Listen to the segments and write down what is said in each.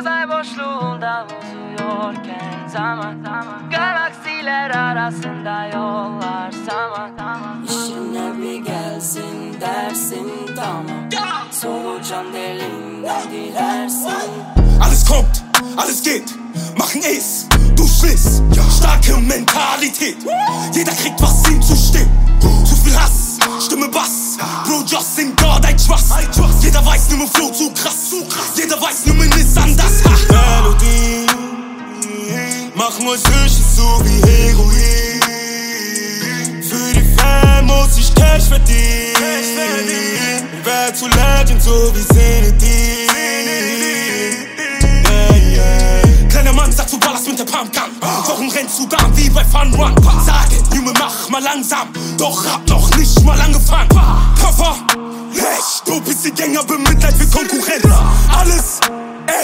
Uzay boşluğunda uzuyorken zaman Galaksiler arasında yollar zaman İşine bir gelsin dersin tamam Solucan deliğinden girersin Alles kommt, alles geht, machen es, du schliss. Starke Mentalität, jeder kriegt was ihm zusteht. Zu viel Hass, Stimme Bass, Bro, just in God I trust. Jeder weiß, nur Flow zu krass. Jeder weiß, nur machen euch süchtig so wie Heroin. Für die Fan muss ich Cash verdienen. Wer zu Legend so wie yeah. Kleiner Mann sagt zu Ballas mit der Pumpgun. Warum rennst du da wie bei Fun One? Sage, Junge, mach mal langsam. Doch hab noch nicht mal angefangen. Papa, echt. Du bist die Gänger, bemitleid für Konkurrenz. Alles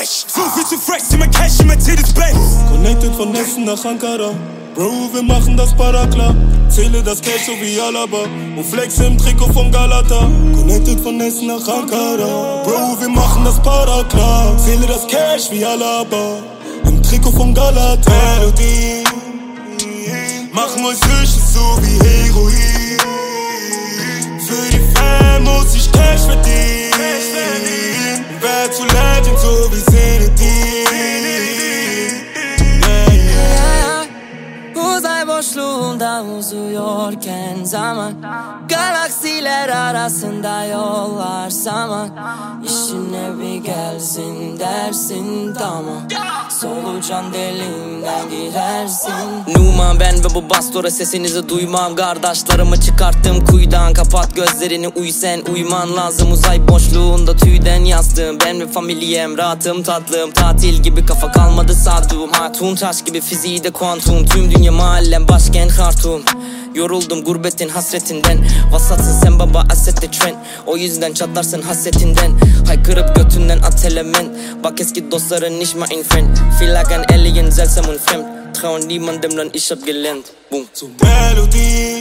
echt. So viel zu fresh, immer Cash im Mercedes-Benz. Connected von Essen nach Ankara. Bro, wir machen das Paraklar. Zähle das Cash so wie Alaba. Und flex im Trikot von Galata. Connected von Essen nach Ankara. Bro, wir machen das Paraklar. Zähle das Cash wie Alaba. Im Trikot von Galata. Melodie, machen euch süchtig so wie Heroin. Für die Fan muss ich boşluğunda uzuyorken zaman Galaksiler arasında yollar zaman İşine bir gelsin dersin tamam. Solucan deliğinden girersin. Numan ben ve bu bastora sesinizi duymam. Kardeşlerimi çıkarttım kuyudan. Kapat gözlerini uy sen uyman lazım. Uzay boşluğunda tüyden yazdım Ben ve familyem rahatım tatlım. Tatil gibi kafa kalmadı sardığım Hatun taş gibi fiziği de kuantum. Tüm dünya mahallem başkent Hartum Yoruldum gurbetin hasretinden. Vasatsın sen baba asette trend. O yüzden çatlarsın hasretinden. Haykırıp götünden atelemen Bak eski dostların nicht mal ein Friend. Vielleicht ein Alien, seltsam und fremd Trauen niemandem, dann ich hab gelernt Boom. So Melodie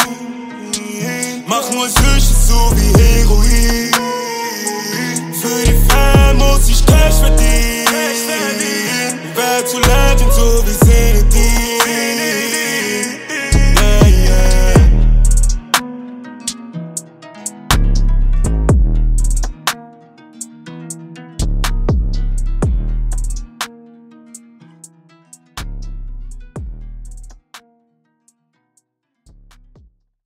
Mach nur Süße so wie Heroin Für die Fan muss ich Cash verdienen Wer zu Legend so wie Zinedine